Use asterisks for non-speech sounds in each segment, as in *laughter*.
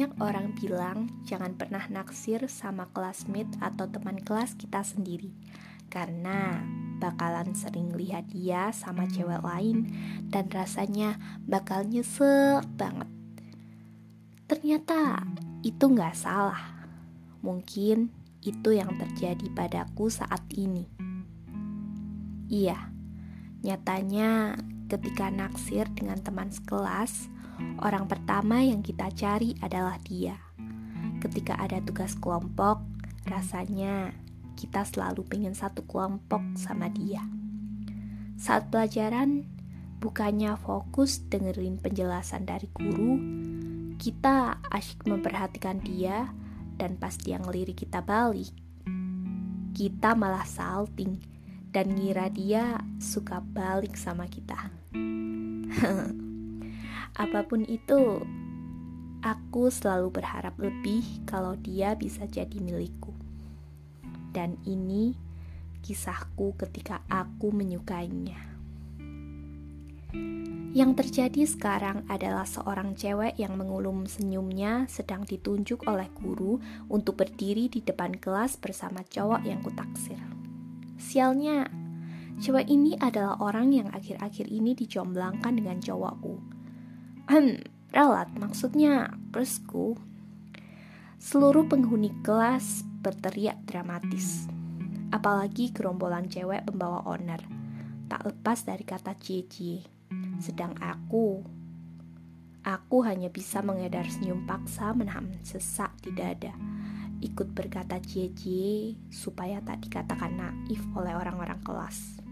Banyak orang bilang jangan pernah naksir sama classmate atau teman kelas kita sendiri. Karena bakalan sering lihat dia sama cewek lain Dan rasanya bakal nyesek banget. Ternyata itu gak salah. Mungkin itu yang terjadi padaku saat ini. Iya, nyatanya ketika naksir dengan teman sekelas, orang pertama yang kita cari adalah dia. Ketika ada tugas kelompok, rasanya kita selalu pengen satu kelompok sama dia. Saat pelajaran, bukannya fokus dengerin penjelasan dari guru, kita asyik memperhatikan dia dan pas dia ngelirik kita balik, kita malah salting dan ngira dia suka balik sama kita. *laughs* Apa pun itu, aku selalu berharap lebih kalau dia bisa jadi milikku. Dan ini kisahku ketika aku menyukainya. Yang terjadi sekarang adalah seorang cewek yang mengulum senyumnya sedang ditunjuk oleh guru untuk berdiri di depan kelas bersama cowok yang kutaksir. Sialnya, cewek ini adalah orang yang akhir-akhir ini dicomblangkan dengan cowokku. Ralat maksudnya kelasku. Seluruh penghuni kelas berteriak dramatis. Apalagi gerombolan cewek pembawa owner. Tak lepas dari kata cie-cie. Sedang aku, aku hanya bisa mengedar senyum paksa menahan sesak di dada ikut berkata cie-cie supaya tak dikatakan naif oleh orang-orang kelas.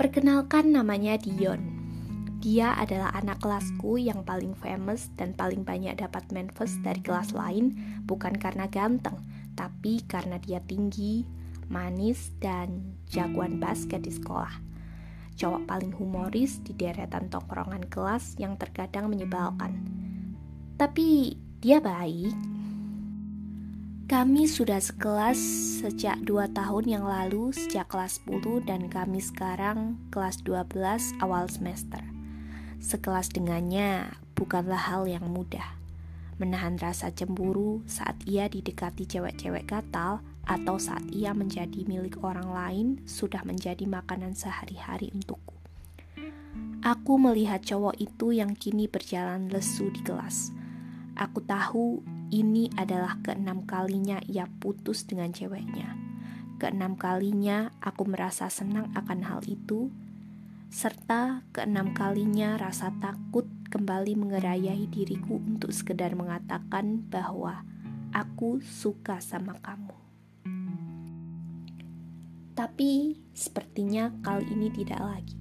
Perkenalkan namanya Dion. Dia adalah anak kelasku yang paling famous dan paling banyak dapat manifest dari kelas lain bukan karena ganteng, tapi karena dia tinggi, manis, dan jagoan basket di sekolah. Cowok paling humoris di deretan tongkrongan kelas yang terkadang menyebalkan. Tapi dia baik. Kami sudah sekelas sejak 2 tahun yang lalu sejak kelas 10 dan kami sekarang kelas 12 awal semester. Sekelas dengannya bukanlah hal yang mudah. Menahan rasa cemburu saat ia didekati cewek-cewek gatal atau saat ia menjadi milik orang lain sudah menjadi makanan sehari-hari untukku. Aku melihat cowok itu yang kini berjalan lesu di kelas Aku tahu ini adalah keenam kalinya ia putus dengan ceweknya. Keenam kalinya aku merasa senang akan hal itu, serta keenam kalinya rasa takut kembali mengerayahi diriku untuk sekedar mengatakan bahwa aku suka sama kamu. Tapi sepertinya kali ini tidak lagi.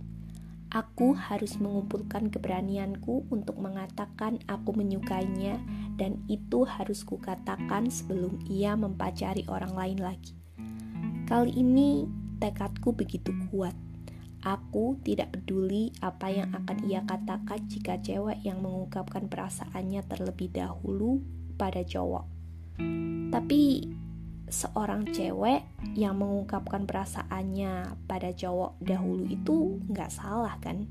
Aku harus mengumpulkan keberanianku untuk mengatakan aku menyukainya dan itu harus kukatakan sebelum ia mempacari orang lain lagi. Kali ini tekadku begitu kuat. Aku tidak peduli apa yang akan ia katakan jika cewek yang mengungkapkan perasaannya terlebih dahulu pada cowok. Tapi seorang cewek yang mengungkapkan perasaannya pada cowok dahulu itu nggak salah kan?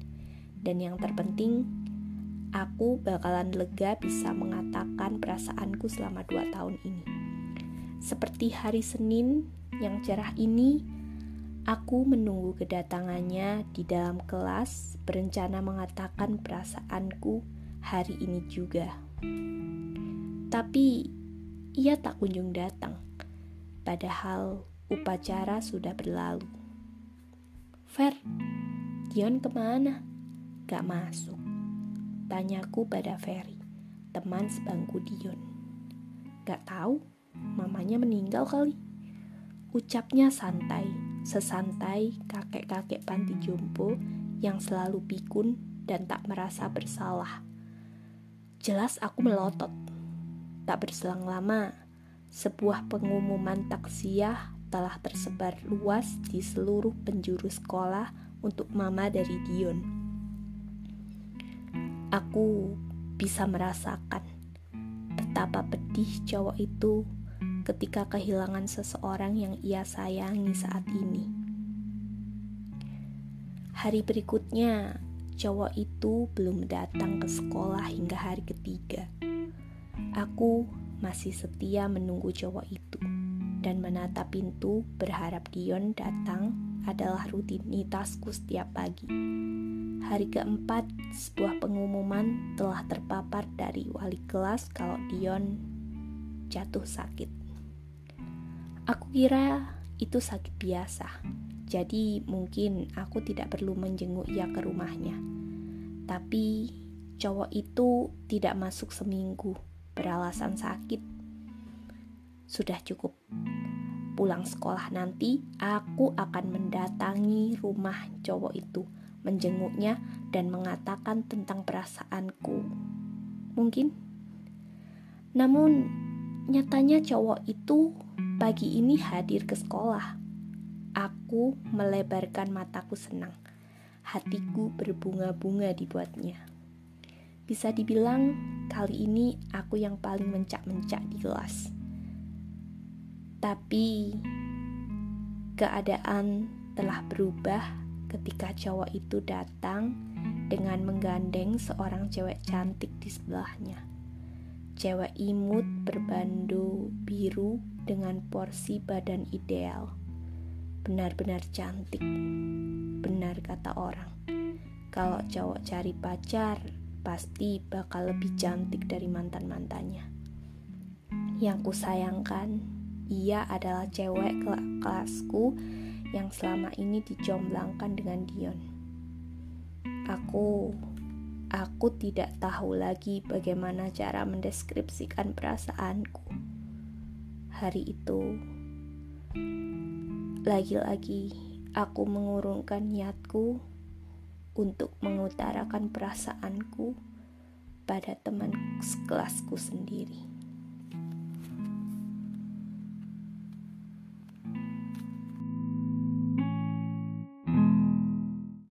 Dan yang terpenting, aku bakalan lega bisa mengatakan perasaanku selama dua tahun ini. Seperti hari Senin yang cerah ini, aku menunggu kedatangannya di dalam kelas berencana mengatakan perasaanku hari ini juga. Tapi ia tak kunjung datang padahal upacara sudah berlalu. Fer, Dion ke mana? Gak masuk. Tanyaku pada Ferry, teman sebangku Dion. Gak tahu, mamanya meninggal kali. Ucapnya santai, sesantai kakek-kakek panti jompo yang selalu pikun dan tak merasa bersalah. Jelas aku melotot. Tak berselang lama, sebuah pengumuman taksiah telah tersebar luas di seluruh penjuru sekolah untuk mama dari Dion. Aku bisa merasakan betapa pedih cowok itu ketika kehilangan seseorang yang ia sayangi saat ini. Hari berikutnya, cowok itu belum datang ke sekolah hingga hari ketiga. Aku masih setia menunggu cowok itu dan menata pintu berharap Dion datang adalah rutinitasku setiap pagi. Hari keempat, sebuah pengumuman telah terpapar dari wali kelas kalau Dion jatuh sakit. Aku kira itu sakit biasa, jadi mungkin aku tidak perlu menjenguk ia ke rumahnya. Tapi cowok itu tidak masuk seminggu beralasan sakit. Sudah cukup. Pulang sekolah nanti, aku akan mendatangi rumah cowok itu, menjenguknya, dan mengatakan tentang perasaanku. Mungkin, namun nyatanya cowok itu pagi ini hadir ke sekolah. Aku melebarkan mataku senang. Hatiku berbunga-bunga dibuatnya. Bisa dibilang kali ini aku yang paling mencak-mencak di kelas. Tapi keadaan telah berubah ketika cowok itu datang dengan menggandeng seorang cewek cantik di sebelahnya. Cewek imut berbando biru dengan porsi badan ideal benar-benar cantik. Benar kata orang. Kalau cowok cari pacar, pasti bakal lebih cantik dari mantan-mantannya. Yang kusayangkan, ia adalah cewek kelasku yang selama ini dicomblangkan dengan Dion. Aku aku tidak tahu lagi bagaimana cara mendeskripsikan perasaanku. Hari itu lagi-lagi aku mengurungkan niatku untuk mengutarakan perasaanku pada teman sekelasku sendiri.